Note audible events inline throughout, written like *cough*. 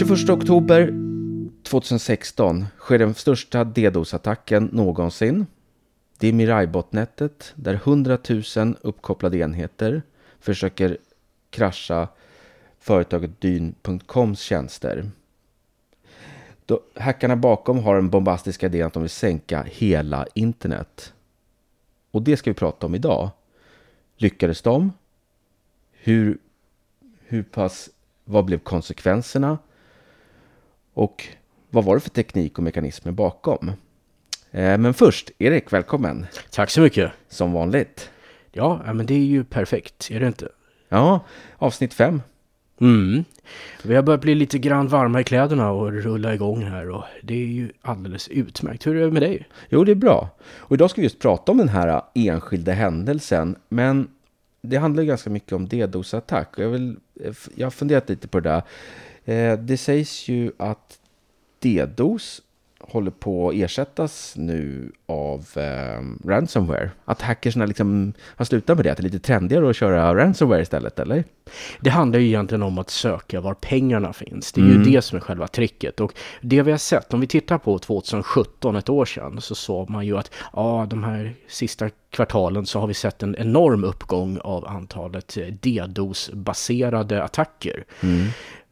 21 oktober 2016 sker den största DDoS-attacken någonsin. Det är Mirai-botnätet där 100 000 uppkopplade enheter försöker krascha företaget Dyn.coms tjänster. Då, hackarna bakom har den bombastiska idén att de vill sänka hela internet. Och det ska vi prata om idag. Lyckades de? Hur, hur pass, vad blev konsekvenserna? Och vad var det för teknik och mekanismer bakom? Eh, men först, Erik, välkommen. Tack så mycket. Som vanligt. Ja, men det är ju perfekt, är det inte? Ja, avsnitt fem. Mm. Vi har börjat bli lite grann varma i kläderna och rulla igång här och det är ju alldeles utmärkt. Hur är det med dig? Jo, det är bra. Och idag ska vi just prata om den här enskilda händelsen. Men det handlar ganska mycket om DDoS-attack. Jag, jag har funderat lite på det där. Eh, det sägs ju att DDoS håller på att ersättas nu av eh, ransomware. Att hackersna liksom har slutat med det, att det är lite trendigare att köra ransomware istället, eller? Det handlar ju egentligen om att söka var pengarna finns. Det är mm. ju det som är själva tricket. Och det vi har sett, om vi tittar på 2017, ett år sedan, så såg man ju att ja, de här sista kvartalen så har vi sett en enorm uppgång av antalet eh, DDoS-baserade attacker. Mm.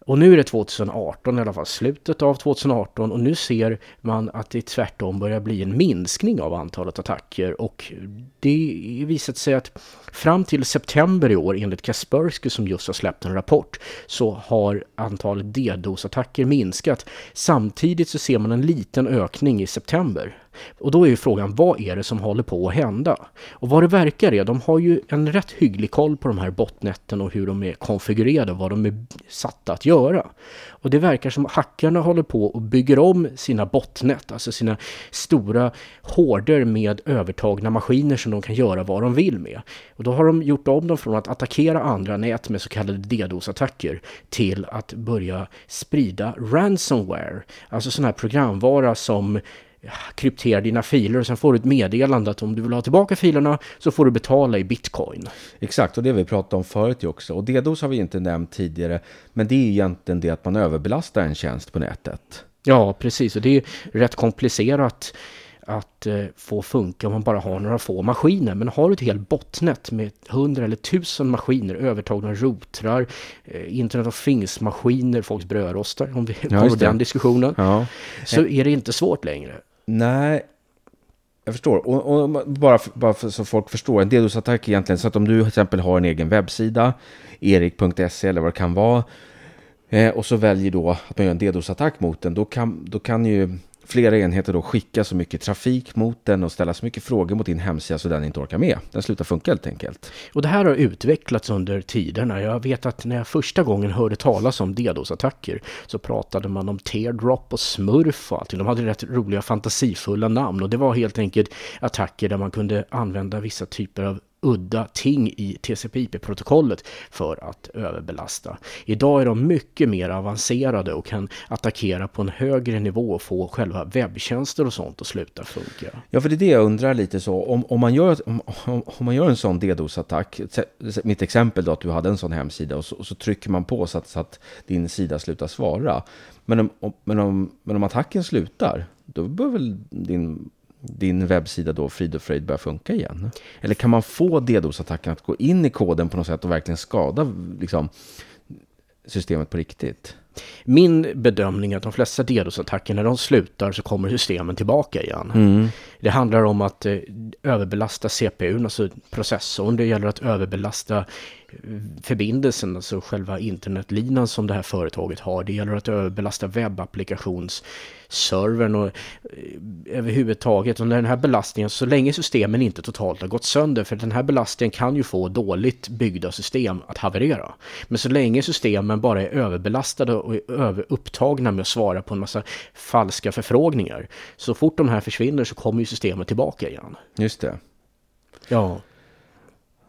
Och nu är det 2018 i alla fall, slutet av 2018 och nu ser man att det tvärtom börjar bli en minskning av antalet attacker och det visat sig att fram till september i år enligt Kaspersky som just har släppt en rapport så har antalet DDoS-attacker minskat. Samtidigt så ser man en liten ökning i september. Och då är ju frågan, vad är det som håller på att hända? Och vad det verkar är, de har ju en rätt hygglig koll på de här botnätten och hur de är konfigurerade, och vad de är satta att göra. Och det verkar som hackarna håller på och bygger om sina botnät, alltså sina stora horder med övertagna maskiner som de kan göra vad de vill med. Och då har de gjort om dem från att attackera andra nät med så kallade DDoS-attacker till att börja sprida ransomware, alltså sån här programvara som kryptera dina filer och sen får du ett meddelande att om du vill ha tillbaka filerna så får du betala i bitcoin. Exakt, och det har vi pratat om förut också. Och DDoS har vi inte nämnt tidigare, men det är egentligen det att man överbelastar en tjänst på nätet. Ja, precis, och det är rätt komplicerat att eh, få funka om man bara har några få maskiner. Men har du ett helt botnät med hundra eller tusen maskiner, övertagna routrar, eh, Internet of Things-maskiner, folks brödrostar, om vi ja, har den diskussionen, ja. så är det inte svårt längre. Nej, jag förstår. Och, och bara, bara för, så folk förstår, en DDoS-attack egentligen, så att om du till exempel har en egen webbsida, erik.se eller vad det kan vara, eh, och så väljer då att man gör en DDoS-attack mot den, då kan, då kan ju flera enheter då skicka så mycket trafik mot den och ställa så mycket frågor mot din hemsida så den inte orkar med. Den slutar funka helt enkelt. Och det här har utvecklats under tiderna. Jag vet att när jag första gången hörde talas om DDoS-attacker så pratade man om teardrop och smurf och allting. De hade rätt roliga fantasifulla namn och det var helt enkelt attacker där man kunde använda vissa typer av udda ting i TCP/IP-protokollet för att överbelasta. Idag är de mycket mer avancerade och kan attackera på en högre nivå och få själva webbtjänster och sånt att sluta funka. Ja, för det är det jag undrar lite så. Om, om, man, gör, om, om man gör en sån DDoS-attack, mitt exempel då att du hade en sån hemsida och så, och så trycker man på så att, så att, din sida slutar svara. Men om, men, om, men om attacken slutar, då bör väl din din webbsida då frid och fröjd börjar funka igen? Eller kan man få DDoS-attacken att gå in i koden på något sätt och verkligen skada liksom, systemet på riktigt? Min bedömning är att de flesta DDoS-attacker, när de slutar så kommer systemen tillbaka igen. Mm. Det handlar om att eh, överbelasta CPUn, alltså processorn. Det gäller att överbelasta förbindelsen, alltså själva internetlinan som det här företaget har. Det gäller att överbelasta webbapplikationsservern och eh, överhuvudtaget. När den här belastningen, så länge systemen inte totalt har gått sönder, för den här belastningen kan ju få dåligt byggda system att haverera. Men så länge systemen bara är överbelastade och är upptagna med att svara på en massa falska förfrågningar, så fort de här försvinner så kommer ju systemet tillbaka igen. Just det. Ja.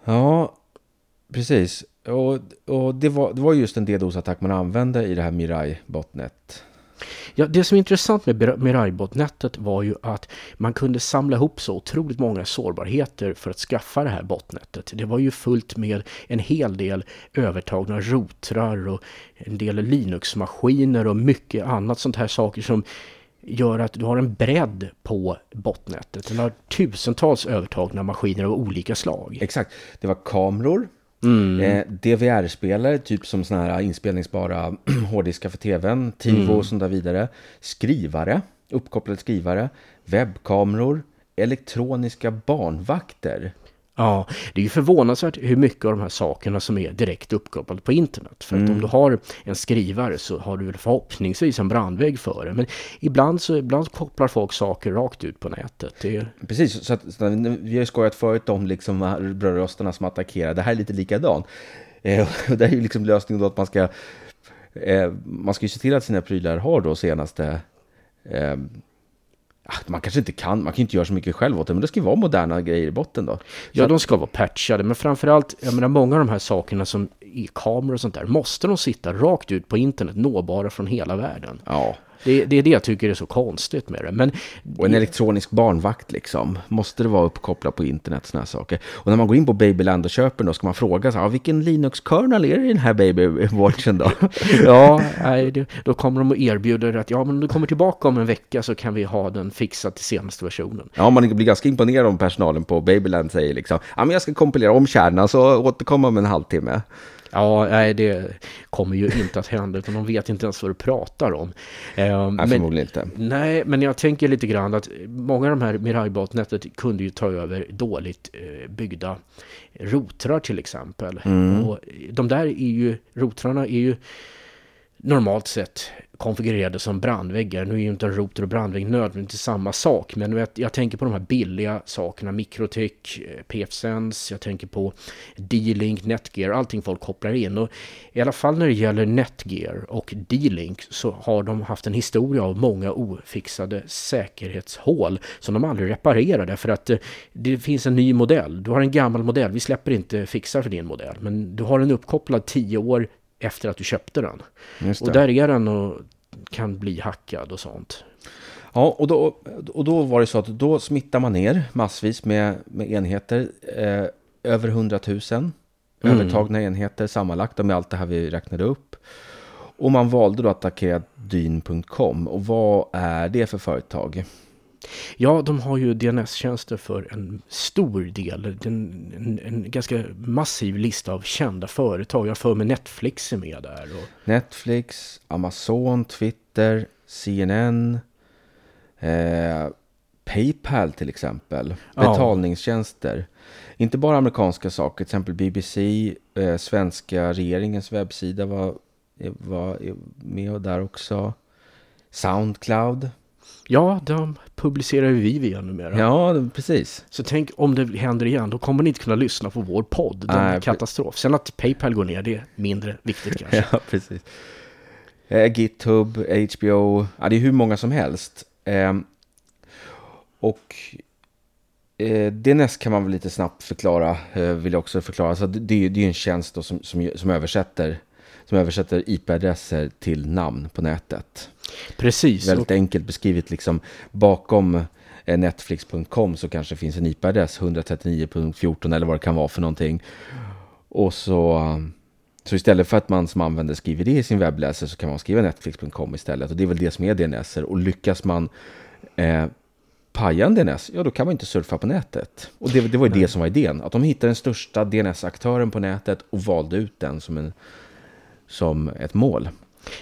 Ja, Precis. Och, och det, var, det var just en DDoS-attack man använde i det här Mirai botnet. Ja, det som är intressant med Mirai-botnätet var ju att man kunde samla ihop så otroligt många sårbarheter för att skaffa det här botnätet. Det var ju fullt med en hel del övertagna routrar och en del Linux-maskiner och mycket annat sånt här saker som gör att du har en bredd på botnätet. Den har tusentals övertagna maskiner av olika slag. Exakt. Det var kameror, mm. eh, DVR-spelare, typ som sådana här inspelningsbara *clears throat* hårddiskar för tvn, TiVo mm. och sånt där vidare. Skrivare, uppkopplade skrivare, webbkameror, elektroniska barnvakter. Ja, det är ju förvånansvärt hur mycket av de här sakerna som är direkt uppkopplade på internet. För att mm. om du har en skrivare så har du väl förhoppningsvis en brandvägg för det. Men ibland så ibland kopplar folk saker rakt ut på nätet. Det... Precis, så, att, så att, vi har ju skojat förut om liksom brödrostarna som attackerar. Det här är lite likadant. Eh, det är ju liksom lösningen då att man ska eh, man ska ju se till att sina prylar har då senaste eh, man kanske inte kan, man kan inte göra så mycket själv åt det, men det ska ju vara moderna grejer i botten då. Ja, de ska vara patchade, men framförallt, jag menar många av de här sakerna som i kameror och sånt där, måste de sitta rakt ut på internet, nåbara från hela världen. Ja. Det, det, är det jag tycker är så konstigt med det. Men, och en elektronisk barnvakt liksom. Måste det vara uppkopplat på internet sådana här saker. Och när man går in på Babyland och köper då ska man fråga så här, vilken Linux-kernel är det i den här Babywatchen då? *laughs* ja, nej, då kommer de och erbjuder att ja, men om du kommer tillbaka om en vecka så kan vi ha den fixad till senaste versionen. Ja, man blir ganska imponerad om personalen på Babyland säger liksom, ja men jag ska kompilera om kärnan så återkomma om en halvtimme. Ja, nej, det kommer ju inte att hända utan de vet inte ens vad du pratar om. Eh, nej, förmodligen inte. Nej, men jag tänker lite grann att många av de här Mirai-botnätet kunde ju ta över dåligt eh, byggda rotrar till exempel. Mm. Och de där är ju, rotrarna är ju normalt sett konfigurerade som brandväggar. Nu är ju inte en router och brandvägg nödvändigtvis samma sak, men jag, jag tänker på de här billiga sakerna, Microtech, eh, PFSense, jag tänker på D-Link, Netgear, allting folk kopplar in. Och I alla fall när det gäller Netgear och D-Link så har de haft en historia av många ofixade säkerhetshål som de aldrig reparerade för att eh, det finns en ny modell. Du har en gammal modell, vi släpper inte fixar för din modell, men du har en uppkopplad tio år efter att du köpte den. Och där är den och kan bli hackad och sånt. Ja, och då, och då var det så att då smittar man ner massvis med, med enheter. Eh, över 100 000 mm. övertagna enheter sammanlagt med allt det här vi räknade upp. Och man valde då att attackera dyn.com. Och vad är det för företag? Ja, de har ju DNS-tjänster för en stor del, en, en, en, ganska massiv lista av kända företag. Jag för mig Netflix är med där. Och... Netflix, Amazon, Twitter, CNN, eh, Paypal till exempel, betalningstjänster. Inte bara amerikanska saker, till exempel BBC, eh, svenska regeringens webbsida var, var med där också. Soundcloud. Ja, de publicerar ju vi via numera. Ja, precis. Så tänk om det händer igen, då kommer ni inte kunna lyssna på vår podd. Det är en katastrof. Sen att Paypal går ner, det är mindre viktigt *laughs* kanske. ja, precis. Eh, GitHub, HBO, ja, det är hur många som helst. Eh, och eh, DNS kan man väl lite snabbt förklara, eh, vill jag också förklara. Så det, det är en tjänst som, som, som översätter som översätter IP-adresser till namn på nätet. Precis. Väldigt enkelt beskrivet liksom bakom eh, Netflix.com så kanske finns en IP-adress 139.14 eller vad det kan vara för någonting. Och så, så istället för att man som använder skriver det i sin webbläsare så kan man skriva Netflix.com istället. Och det är väl det som är DNS. Och lyckas man eh, paja en DNS, ja då kan man inte surfa på nätet. Och det, det var ju Nej. det som var idén. Att de hittade den största DNS-aktören på nätet och valde ut den som en som ett mål.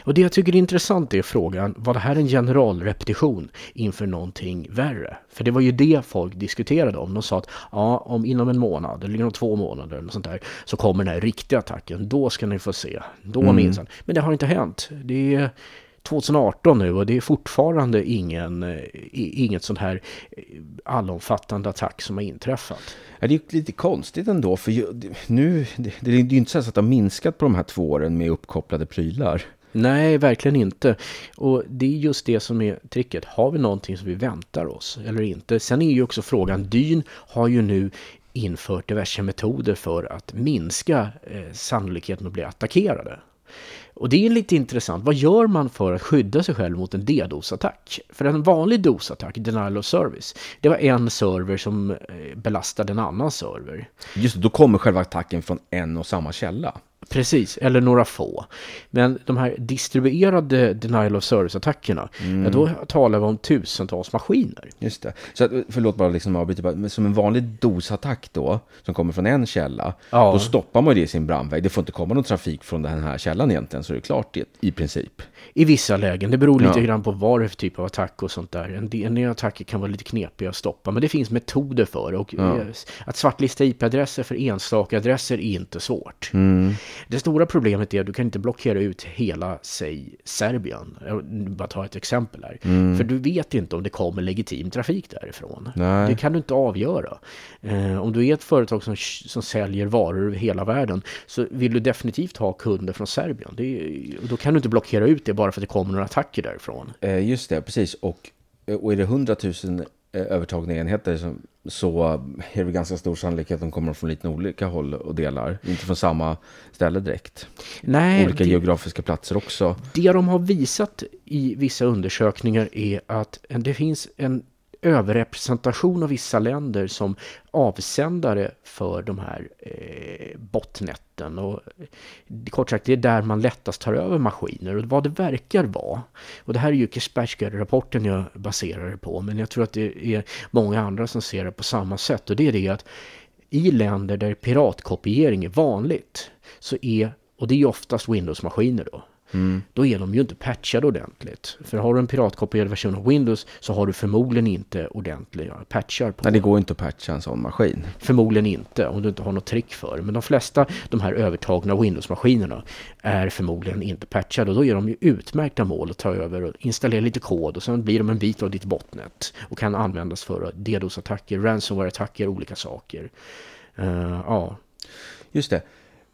Och det jag tycker är intressant är frågan, var det här en generalrepetition inför någonting värre? För det var ju det folk diskuterade om. De sa att ja, om inom en månad eller inom två månader eller sånt där så kommer den här riktiga attacken. Då ska ni få se. Då mm. minsann. Men det har inte hänt. Det är 2018 nu och det är fortfarande ingen, eh, inget sånt här eh, allomfattande attack som har inträffat. Ja, det är lite konstigt ändå, för nu, det, det är ju inte så att det har minskat på de här två åren med uppkopplade prylar. Nej, verkligen inte. Och det är just det som är tricket. Har vi någonting som vi väntar oss eller inte? Sen är ju också frågan, Dyn har ju nu infört diverse metoder för att minska eh, sannolikheten att bli attackerade. Och det är lite intressant. Vad gör man för att skydda sig själv mot en DDoS-attack? För en vanlig DOS-attack, denial of service, det var en server som eh, belastade en annan server. Just det, då kommer själva attacken från en och samma källa. Precis, eller några få. Men de här distribuerade denial of service-attackerna, Mm. ja, då talar vi om tusentals maskiner. Just det. Så att, förlåt bara liksom avbryta, men som en vanlig DOS-attack då, som kommer från en källa, Ja. då stoppar man det i sin brandvägg. Det får inte komma någon trafik från den här källan egentligen, så är det klart i, i princip. I vissa lägen, det beror lite Ja. grann på vad det är för typ av attack och sånt där. En del en del attacker kan vara lite knepiga att stoppa, men det finns metoder för det. Och Ja. eh, att svartlista IP-adresser för enstaka adresser är inte svårt. Mm. Det stora problemet är att du kan inte blockera ut hela, säg, Serbien. Jag bara ta ett exempel här. För du vet inte om det kommer legitim trafik därifrån. Nej. Det kan du inte avgöra. Eh, om du är ett företag som, som säljer varor över hela världen så vill du definitivt ha kunder från Serbien. Är, då kan du inte blockera ut det bara för att det kommer några attacker därifrån. Eh, just det, precis. Och, och är det 100 000 eh, övertagna enheter så, så är det ganska stor sannolikhet att de kommer från lite olika håll och delar. Inte från samma ställe direkt. Nej, Olika det, geografiska platser också. det de har visat i vissa undersökningar är att det finns en överrepresentation av vissa länder som avsändare för de här eh, botnetten. Och, eh, kort sagt, det är där man lättast tar över maskiner och vad det verkar vara. Och det här är ju Kaspersky-rapporten jag baserar det på, men jag tror att det är många andra som ser det på samma sätt. Och det är det att i länder där piratkopiering är vanligt så är, och det är oftast Windows-maskiner då, då är de ju inte patchade ordentligt. För har du en piratkopierad version av Windows så har du förmodligen inte ordentliga patchar på. Nej, det går inte att patcha en sån maskin. Förmodligen inte om du inte har något trick för. Men de flesta de här övertagna Windows-maskinerna är förmodligen inte patchade och då är de ju utmärkta mål att ta över och installera lite kod och sen blir de en bit av ditt botnet och kan användas för DDoS-attacker, ransomware-attacker, olika saker. Eh, ja, Just det.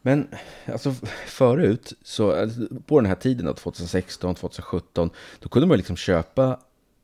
Men alltså förut, så, alltså, på den här tiden, då, 2016, 2017, då kunde man liksom köpa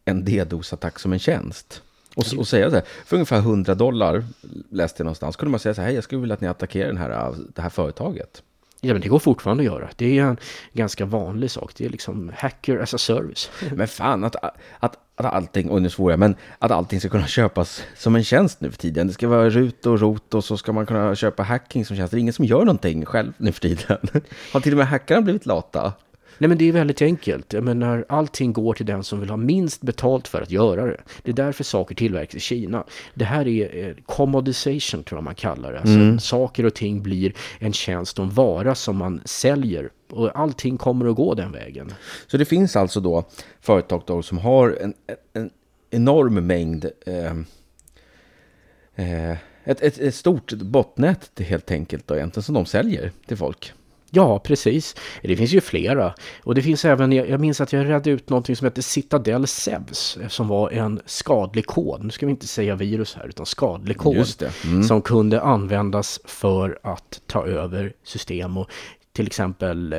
en DDoS-attack som en tjänst. Och, och säga så här, för ungefär 100 dollar, läste jag någonstans, kunde man säga så här, hej jag skulle vilja att ni attackerar den här, det här företaget. Ja, men det går fortfarande att göra. Det är en ganska vanlig sak. Det är liksom hacker as a service. *laughs* Men fan, att, att, att allting, och nu svor jag, men att allting ska kunna köpas som en tjänst nu för tiden. Det ska vara RUT och ROT och så ska man kunna köpa hacking som tjänst. Det är ingen som gör någonting själv nu för tiden. *laughs* Har till och med hackarna blivit lata? Nej men det är väldigt enkelt. Jag menar, allting går till den som vill ha minst betalt för att göra det. Det är därför saker tillverkas i Kina. Det här är eh, commodization tror jag man kallar det. Alltså, Saker och ting blir en tjänst och en vara som man säljer. Och allting kommer att gå den vägen. Så det finns alltså då företag då som har en, en enorm mängd, eh, eh, ett, ett, ett stort botnät helt enkelt då egentligen som de säljer till folk. Ja, precis. Det finns ju flera. Och det finns även, jag minns att jag redde ut någonting som heter Citadel Sevs, som var en skadlig kod. Nu ska vi inte säga virus här, utan skadlig kod. Mm. Som kunde användas för att ta över system och till exempel eh,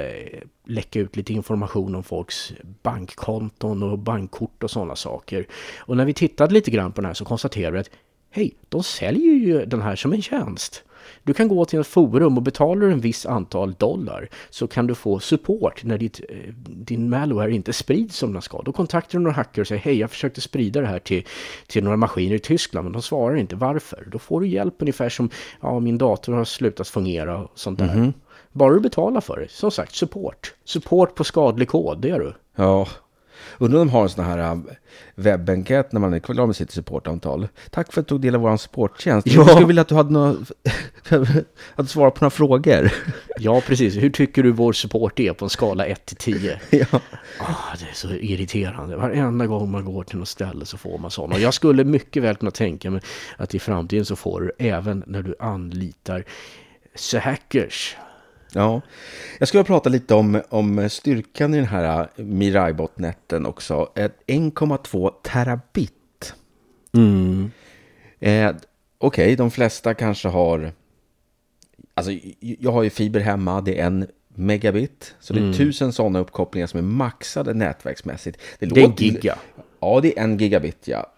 läcka ut lite information om folks bankkonton och bankkort och sådana saker. Och när vi tittade lite grann på den här så konstaterade vi att hej, de säljer ju den här som en tjänst. Du kan gå till ett forum och betalar en viss antal dollar så kan du få support när ditt, eh, din malware inte sprids som den ska. Då kontaktar du några hackare och säger hej jag försökte sprida det här till, till några maskiner i Tyskland men de svarar inte. Varför? Då får du hjälp ungefär som ja min dator har slutat fungera och sånt där. Bara du betalar för det. Som sagt support. Support på skadlig kod, det är du. Ja, undrar om de har en sån här äh, webbenkät när man är klar med sitt supportantal. Tack för att du tog del av vår supporttjänst. Ja. Jag skulle vilja att du hade några, *laughs* att svara på några frågor. *laughs* Ja precis. Hur tycker du vår support är på en skala 1 till 10? *laughs* ja. Ah, det är så irriterande. Varenda gång man går till något ställe så får man sådana. Och jag skulle mycket väl kunna tänka mig att i framtiden så får du även när du anlitar hackers. Ja, jag skulle prata lite om, om styrkan i den här Mirai-botneten också. Ett 1,2 terabit. Mm. Eh, Okej, de flesta kanske har... Alltså, jag har ju fiber hemma, det är en megabit. Så det är tusen sådana uppkopplingar som är maxade nätverksmässigt. Det är en giga. Ja, det är en gigabit, ja.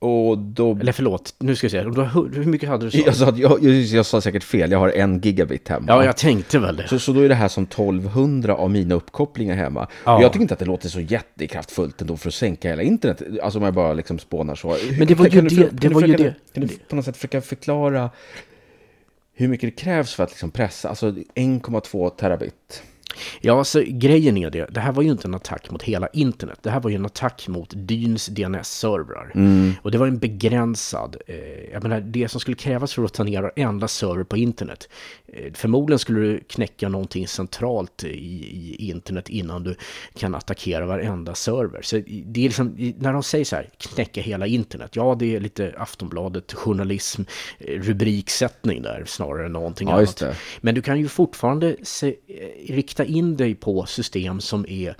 Och då... Eller förlåt, nu ska jag säga, hur mycket hade du sagt? Jag, sa, jag, jag, jag sa säkert fel, jag har en gigabit hemma. Ja, jag tänkte väl det. Så, så då är det här som 1200 av mina uppkopplingar hemma. Ja. Jag tycker inte att det låter så jättekraftfullt ändå för att sänka hela internet. Alltså om jag bara liksom spånar så. Men det var ju det. För, det var ju det. Kan du på något sätt försöka förklara hur mycket det krävs för att liksom pressa? Alltså 1,2 terabit. Ja, alltså grejen är det. Det här var ju inte en attack mot hela internet. Det här var ju en attack mot Dyns DNS-servrar. Mm. Och det var en begränsad, eh, jag menar det som skulle krävas för att ta ner varenda server på internet. Eh, förmodligen skulle du knäcka någonting centralt i, i, internet innan du kan attackera varenda server. Så det är liksom, när de säger så här, knäcka hela internet. Ja, det är lite Aftonbladet, journalism, eh, rubriksättning där snarare än någonting ja, annat. Men du kan ju fortfarande se, eh, rikta in dig på system som är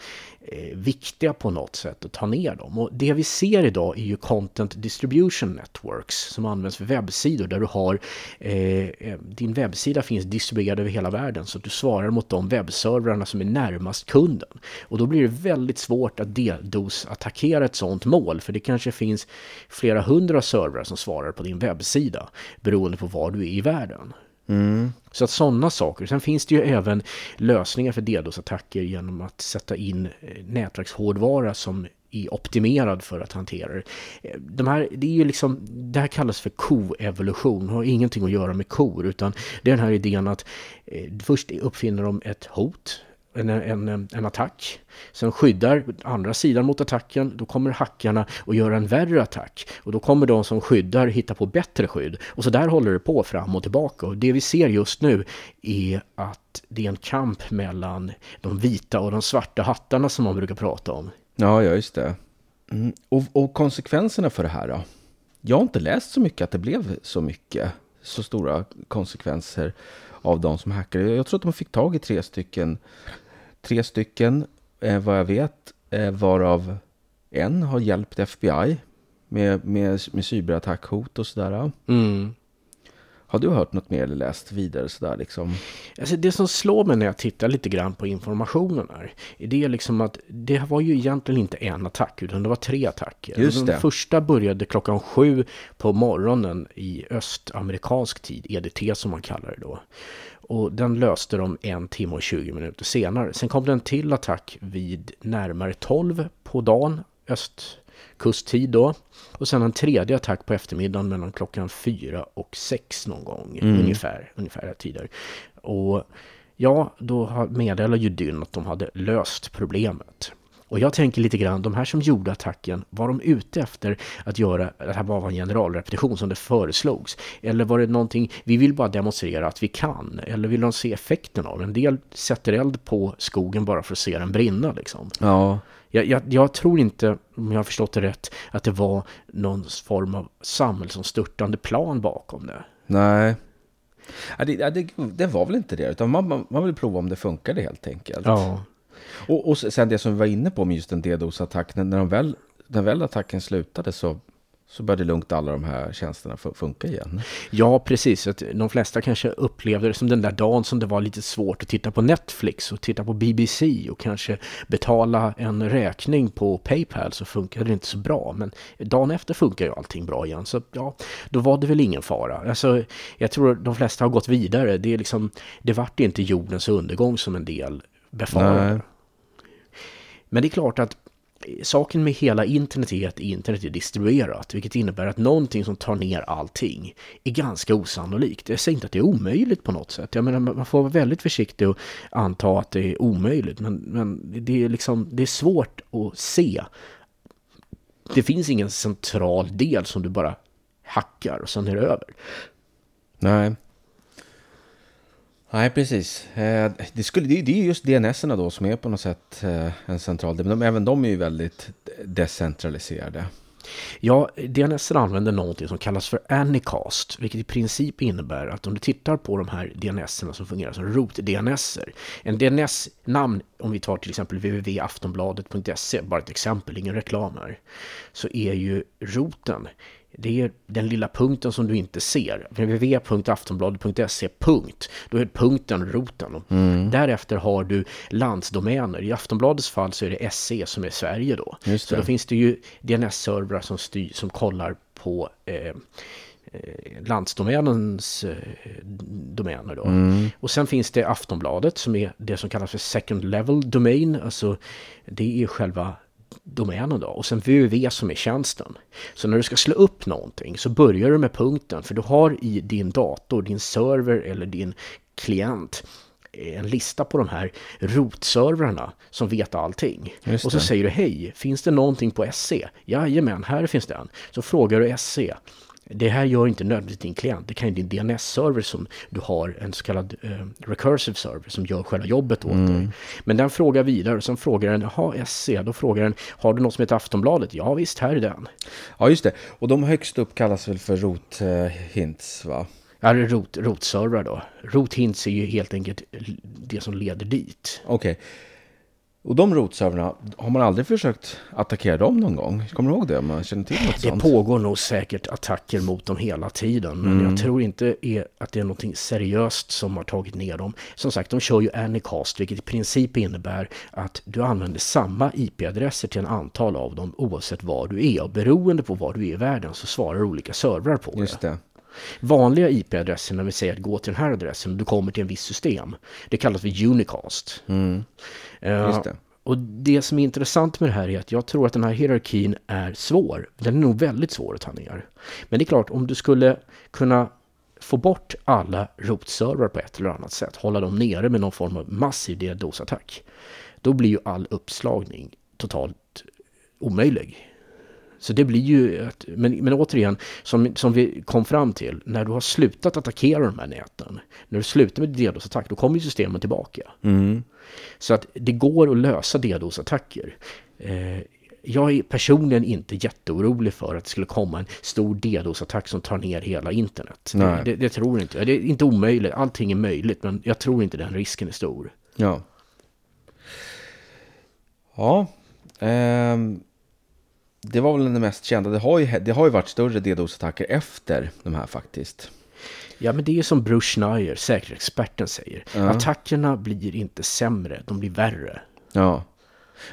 Eh, viktiga på något sätt och ta ner dem. Och det vi ser idag är ju Content Distribution Networks som används för webbsidor där du har eh, eh, din webbsida finns distribuerad över hela världen så att du svarar mot de webbservrarna som är närmast kunden. Och då blir det väldigt svårt att DDoS-attackera ett sådant mål för det kanske finns flera hundra servrar som svarar på din webbsida beroende på var du är i världen. Mm. Så att sådana saker. Sen finns det ju även lösningar för DDoS-attacker genom att sätta in eh, nätverkshårdvara som är optimerad för att hantera det. Eh, de här, det, är ju liksom, det här kallas för koevolution, har ingenting att göra med kor utan det är den här idén att eh, först uppfinner de ett hot, en, en, en attack. Sen skyddar andra sidan mot attacken. Då kommer hackarna och gör en värre attack. Och då kommer de som skyddar hitta på bättre skydd. Och så där håller det på fram och tillbaka. Och det vi ser just nu är att det är en kamp mellan de vita och de svarta hattarna som man brukar prata om. Ja, ja just det. Mm. Och, och konsekvenserna för det här då? Jag har inte läst så mycket att det blev så mycket, så stora konsekvenser av de som hackade. Jag tror att de fick tag i tre stycken Tre stycken, eh, vad jag vet, eh, varav en har hjälpt FBI med, med, med cyberatackhot och sådär. Mm. Har du hört något mer eller läst vidare sådär liksom? Alltså det som slår mig när jag tittar lite grann på informationen här. Det är liksom att det var ju egentligen inte en attack utan det var tre attacker. Just det. Den första började klockan sju på morgonen i östamerikansk tid, EDT som man kallar det då. Och den löste de en timme och 20 minuter senare. Sen kom det en till attack vid närmare 12 på dagen, östkusttid då. Och sen en tredje attack på eftermiddagen mellan klockan 4 och 6 någon gång, mm. ungefär, ungefär tider. Och ja, då meddelade ju Dyn att de hade löst problemet. Och jag tänker lite grann, de här som gjorde attacken, var de ute efter att göra, det här bara var en generalrepetition som det föreslogs? Eller var det någonting, vi vill bara demonstrera att vi kan? Eller vill de se effekten av En del sätter eld på skogen bara för att se den brinna liksom. Ja. Jag, jag, jag, tror inte, om jag har förstått det rätt, att det var någon form av samhällsomstörtande plan bakom det. Nej. Ja, det, det, det, var väl inte det, utan man, man, man vill prova om det funkade helt enkelt. Ja. Och, och sen det som vi var inne på med just en DDoS-attack, när, när, väl, när väl attacken slutade så så började lugnt alla de här tjänsterna funka igen. Ja, precis. Att de flesta kanske upplevde det som den där dagen som det var lite svårt att titta på Netflix och titta på BBC och kanske betala en räkning på Paypal så funkade det inte så bra. Men dagen efter funkar ju allting bra igen. Så ja, då var det väl ingen fara. Alltså, jag tror de flesta har gått vidare. Det, är liksom, det vart inte jordens undergång som en del befarar. Men det är klart att saken med hela internet är att internet är distribuerat, vilket innebär att någonting som tar ner allting är ganska osannolikt. Jag säger inte att det är omöjligt på något sätt. Jag menar, man får vara väldigt försiktig och anta att det är omöjligt, men, men det, är liksom, det är svårt att se. Det finns ingen central del som du bara hackar och sen är det över. Nej, Nej, precis. Eh, det, skulle, det, är just dns då som är på något sätt eh, en central del. Men även de är ju väldigt decentraliserade. Ja, DNS använder någonting som kallas för Anycast, vilket i princip innebär att om du tittar på de här DNS som fungerar som root-DNS, en DNS-namn, om vi tar till exempel www.aftonbladet.se, bara ett exempel, ingen reklam här, så är ju roten det är den lilla punkten som du inte ser. www.aftonbladet.se punkt. Då är punkten roten. Mm. Därefter har du landsdomäner. I Aftonbladets fall så är det SE som är Sverige då. Så då finns det ju DNS-servrar som, som kollar på eh, eh, landsdomänens eh, domäner då. Mm. Och sen finns det Aftonbladet som är det som kallas för second level domain. Alltså det är själva domänen då. Och sen www som är tjänsten. Så när du ska slå upp någonting så börjar du med punkten. För du har i din dator, din server eller din klient en lista på de här rotservrarna som vet allting. Och så säger du hej, finns det någonting på SC? Jajamän, här finns den. Så frågar du SC. Det här gör inte nödvändigtvis din klient. Det kan ju din DNS-server som du har en så kallad eh, recursive server som gör själva jobbet åt dig. Men den frågar vidare och sen frågar den, jaha SC, då frågar den, har du något som heter Aftonbladet? Ja visst, här är den. Ja, just det. Och de högst upp kallas väl för rot-hints, va? Ja, rot, rotservrar då. Rothints är ju helt enkelt det som leder dit. Okej. Och de rotservrarna, har man aldrig försökt attackera dem någon gång? Kommer du ihåg det? Man känner till något Det sånt? pågår nog säkert attacker mot dem hela tiden. Men jag tror inte är att det är någonting seriöst som har tagit ner dem. Som sagt, de kör ju Anycast, vilket i princip innebär att du använder samma IP-adresser till en antal av dem oavsett var du är. Och beroende på var du är i världen så svarar olika servrar på det. Just det. Vanliga IP-adresser, när vi säger att gå till den här adressen och du kommer till en viss system, det kallas för Unicast. Mm. Just det. Och det som är intressant med det här är att jag tror att den här hierarkin är svår. Den är nog väldigt svår att ta ner. Men det är klart, om du skulle kunna få bort alla rotservrar på ett eller annat sätt, hålla dem nere med någon form av massiv DDoS-attack, då blir ju all uppslagning totalt omöjlig. Så det blir ju, ett, men, men återigen, som, som vi kom fram till, när du har slutat attackera de här näten, när du slutar med DDoS-attack, då kommer ju systemen tillbaka. Mm. Så att det går att lösa DDoS-attacker. Eh, jag är personligen inte jätteorolig för att det skulle komma en stor DDoS-attack som tar ner hela internet. Det, det, det tror jag inte. Det är inte omöjligt, allting är möjligt, men jag tror inte den risken är stor. Ja. Ja. Ehm, det var väl den mest kända. Det har ju, det har ju varit större DDoS-attacker efter de här faktiskt. Ja, men det är ju som Bruce Schneier, säkerhetsexperten, säger. Attackerna blir inte sämre, de blir värre. Ja.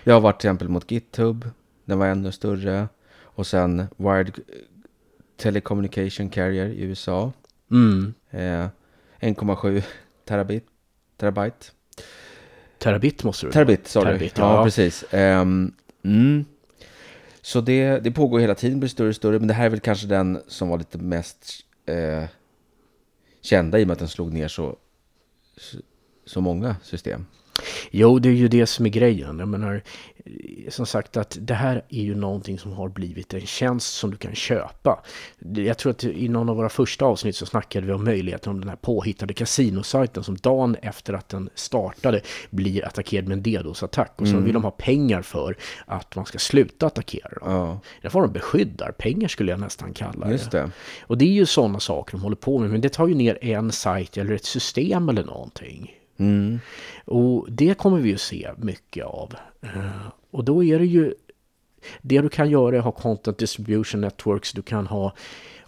Det har varit till exempel mot GitHub. Den var ännu större. Och sen Wired Telecommunication Carrier i USA. Mm. Eh, 1,7 terabit. Terabyte. Terabit måste du Terabit, du? Terabit, ja. ja. precis. Ehm, mm. Så det, det pågår hela tiden, blir större och större. Men det här är väl kanske den som var lite mest eh, kända i och med att den slog ner så, så, så många system. Jo, det är ju det som är grejen. Jag menar, som sagt att det här är ju någonting som har blivit en tjänst som du kan köpa. Det- Jag tror att i någon av våra första avsnitt så snackade vi om möjligheten om den här påhittade kasinosajten som dagen efter att den startade blir attackerad med en DDoS-attack. Och så vill de ha pengar för att man ska sluta attackera dem. Ja, Det får de beskyddar pengar skulle jag nästan kalla just det. Och det är ju sådana saker de håller på med. Men det tar ju ner en sajt eller ett system eller någonting. Mm. Och det kommer vi ju se mycket av. Eh, och då är det ju det du kan göra är att ha content distribution networks, du kan ha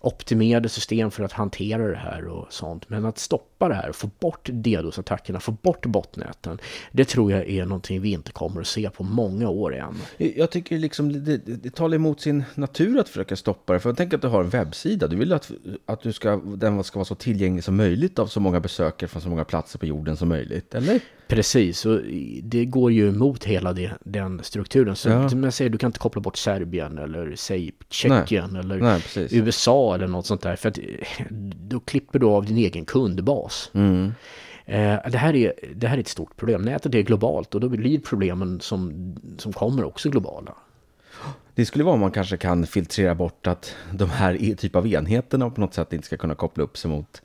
optimerade system för att hantera det här och sånt. Men att stoppa det här, få bort DDoS-attackerna, få bort botnäten, det tror jag är någonting vi inte kommer att se på många år än. Jag tycker liksom det, det, talar emot sin natur att försöka stoppa det. För tänker att du har en webbsida. Du vill att, att du ska, den ska vara så tillgänglig som möjligt av så många besökare från så många platser på jorden som möjligt. Eller? Precis, och det går ju emot hela det, den strukturen. Så Ja. jag säger, du kan inte koppla bort Serbien eller säg Tjeckien eller Nej. USA eller något sånt där. För att eh, då klipper du av din egen kundbas. Mm. Eh, det, här är, det här är ett stort problem. Nätet är globalt och då blir problemen som, som kommer också globala. Det skulle vara om man kanske kan filtrera bort att de här typ av enheterna på något sätt inte ska kunna koppla upp sig mot,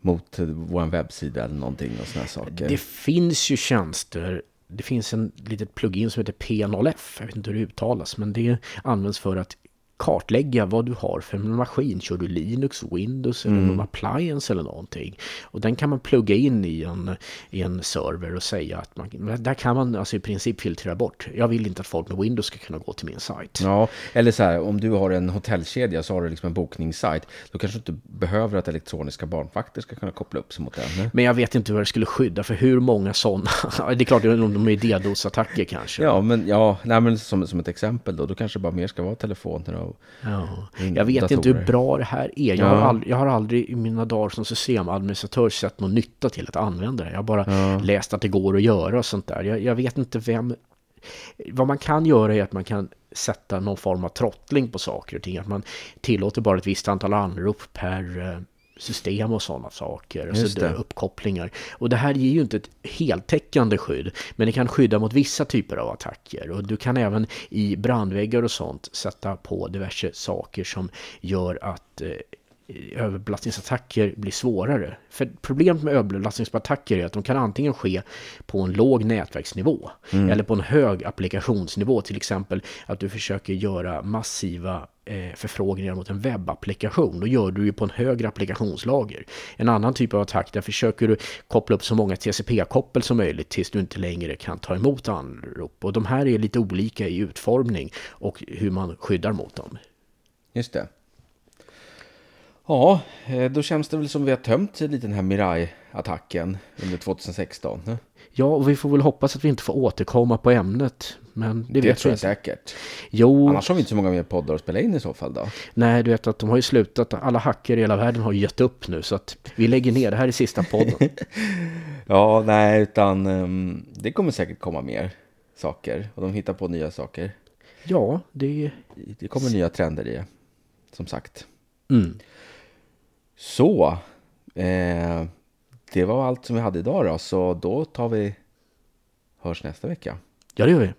mot vår webbsida eller någonting och sådana saker. Det finns ju tjänster. Det finns en litet plugin som heter P0F. Jag vet inte hur det uttalas, men det används för att kartlägga vad du har för en maskin. Kör du Linux, Windows eller någon appliance eller någonting. Och den kan man plugga in i en, i en server och säga att man, där kan man alltså i princip filtrera bort. Jag vill inte att folk med Windows ska kunna gå till min sajt. Ja, eller så här, om du har en hotellkedja så har du liksom en bokningssajt. Då kanske du inte behöver att elektroniska barnvakter ska kunna koppla upp sig mot den. ne? Men jag vet inte hur det skulle skydda för hur många sådana. *laughs* det är klart om de är DDoS-attacker kanske. Ja, men, ja, nej, men som, som ett exempel då, då kanske bara mer ska vara telefoner och Ja. Jag vet inte datorer. hur bra det här är. Jag, Ja. har aldrig, jag har aldrig i mina dagar som systemadministratör sett någon nytta till att använda det. Jag har bara Ja. läst att det går att göra och sånt där. Jag, jag vet inte vem... Vad man kan göra är att man kan sätta någon form av trottling på saker och ting. Att man tillåter bara ett visst antal anrop per eh, system och sådana saker. Just Alltså det. uppkopplingar. Och det här ger ju inte ett heltäckande skydd. Men det kan skydda mot vissa typer av attacker. Och du kan även i brandväggar och sånt sätta på diverse saker som gör att eh, överbelastningsattacker blir svårare. För problemet med överbelastningsattacker är att de kan antingen ske på en låg nätverksnivå eller på en hög applikationsnivå. Till exempel att du försöker göra massiva eh, förfrågningar mot en webbapplikation. Då gör du ju på en högre applikationslager. En annan typ av attack där försöker du koppla upp så många TCP-koppel som möjligt tills du inte längre kan ta emot anrop. Och de här är lite olika i utformning och hur man skyddar mot dem. Just det. Ja, eh, då känns det väl som vi har tömt lite den här Mirai-attacken under 2016. eh? Ja, och vi får väl hoppas att vi inte får återkomma på ämnet. Men det, Det, vet tror jag inte. säkert. Jo, Annars har vi inte så många mer poddar att spela in i så fall då. nej, du vet att de har ju slutat. Alla hackare i hela världen har gett upp nu. Så att vi lägger ner. Det här är sista podden. *laughs* Ja, nej, utan ehm, det kommer säkert komma mer saker. Och de hittar på nya saker. ja, det... Det kommer nya trender i det, som sagt. Mm. Så, eh, det var allt som vi hade idag då. Så då tar vi, hörs nästa vecka. Ja, det gör vi.